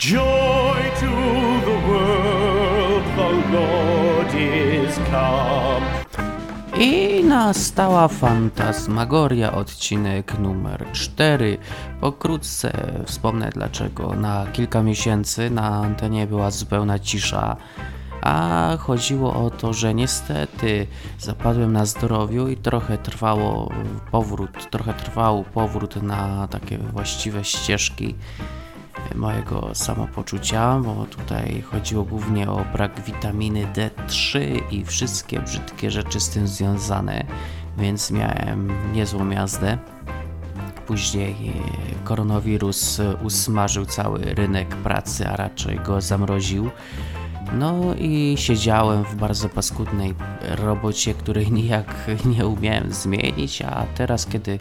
Joy to the world, the Lord is come. I nastała fantasmagoria, odcinek numer 4. Pokrótce wspomnę dlaczego na kilka miesięcy na antenie była zupełna cisza. A chodziło o to, że niestety zapadłem na zdrowiu i trochę trwało powrót, trochę trwał powrót na takie właściwe ścieżki mojego samopoczucia, bo tutaj chodziło głównie o brak witaminy D3 i wszystkie brzydkie rzeczy z tym związane, więc miałem niezłą jazdę. Później koronawirus usmażył cały rynek pracy, a raczej go zamroził. No i siedziałem w bardzo paskudnej robocie, której nijak nie umiałem zmienić, a teraz kiedy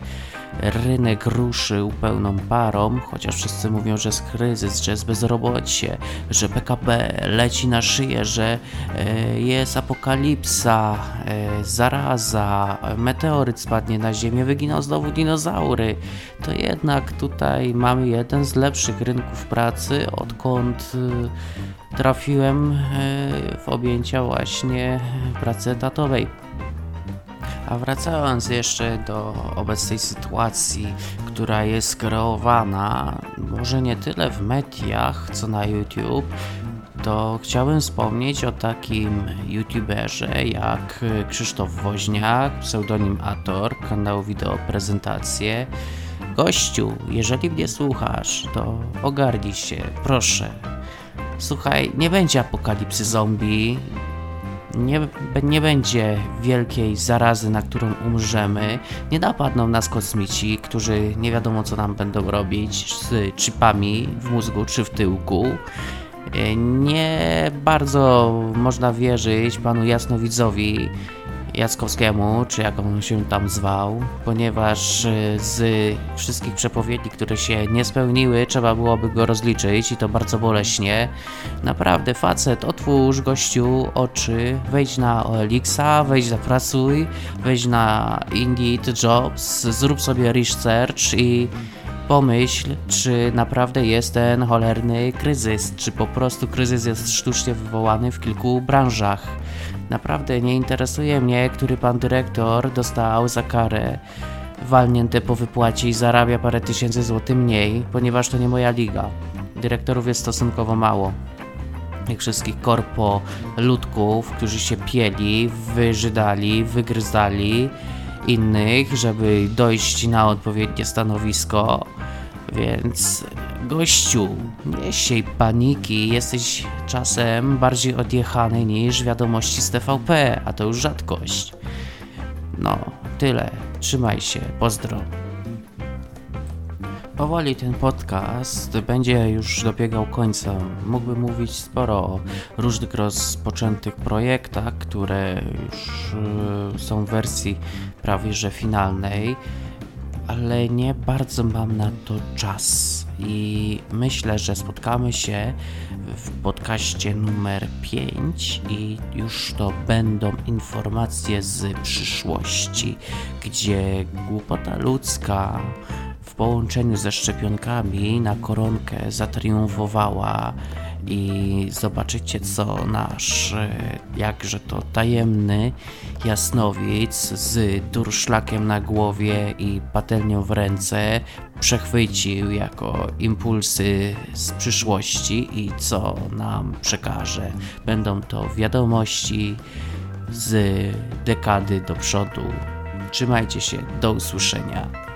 rynek ruszył pełną parą, chociaż wszyscy mówią, że jest kryzys, że jest bezrobocie, że PKB leci na szyję, że e, jest apokalipsa, e, zaraza, meteoryt spadnie na ziemię, wyginą znowu dinozaury, to jednak tutaj mamy jeden z lepszych rynków pracy, odkąd e, trafiłem w objęcia właśnie pracy etatowej. A wracając jeszcze do obecnej sytuacji, która jest kreowana może nie tyle w mediach, co na YouTube, to chciałbym wspomnieć o takim youtuberze jak Krzysztof Woźniak, pseudonim Ator, kanał Wideo Prezentacje. Gościu, jeżeli mnie słuchasz, to ogarnij się, proszę. Słuchaj, nie będzie apokalipsy zombie, nie, nie będzie wielkiej zarazy, na którą umrzemy, nie napadną nas kosmici, którzy nie wiadomo co nam będą robić z chipami w mózgu czy w tyłku. Nie bardzo można wierzyć panu jasnowidzowi, Jackowskiemu, czy jak on się tam zwał, ponieważ e, z wszystkich przepowiedni, które się nie spełniły, trzeba byłoby go rozliczyć i to bardzo boleśnie. Naprawdę, facet, otwórz gościu oczy, wejdź na OLX-a, wejdź zapracuj, wejdź na Indeed Jobs, zrób sobie research i pomyśl, czy naprawdę jest ten cholerny kryzys, czy po prostu kryzys jest sztucznie wywołany w kilku branżach. Naprawdę nie interesuje mnie, który pan dyrektor dostał za karę walnięte po wypłacie i zarabia parę tysięcy złotych mniej, ponieważ to nie moja liga. Dyrektorów jest stosunkowo mało. Jak wszystkich korpo ludków, którzy się pieli, wyżydali, wygryzali innych, żeby dojść na odpowiednie stanowisko. Więc gościu, nie siej paniki, jesteś czasem bardziej odjechany niż wiadomości z TVP, a to już rzadkość. No, tyle. Trzymaj się, pozdro. Powoli ten podcast będzie już dobiegał końca. Mógłbym mówić sporo o różnych rozpoczętych projektach, które już y, są w wersji prawie że finalnej ale nie bardzo mam na to czas. I myślę, że spotkamy się w podcaście numer 5 i już to będą informacje z przyszłości, gdzie głupota ludzka połączeniu ze szczepionkami na koronkę zatriumfowała i zobaczycie co nasz jakże to tajemny jasnowic z durszlakiem na głowie i patelnią w ręce przechwycił jako impulsy z przyszłości i co nam przekaże. Będą to wiadomości z dekady do przodu. Trzymajcie się, do usłyszenia.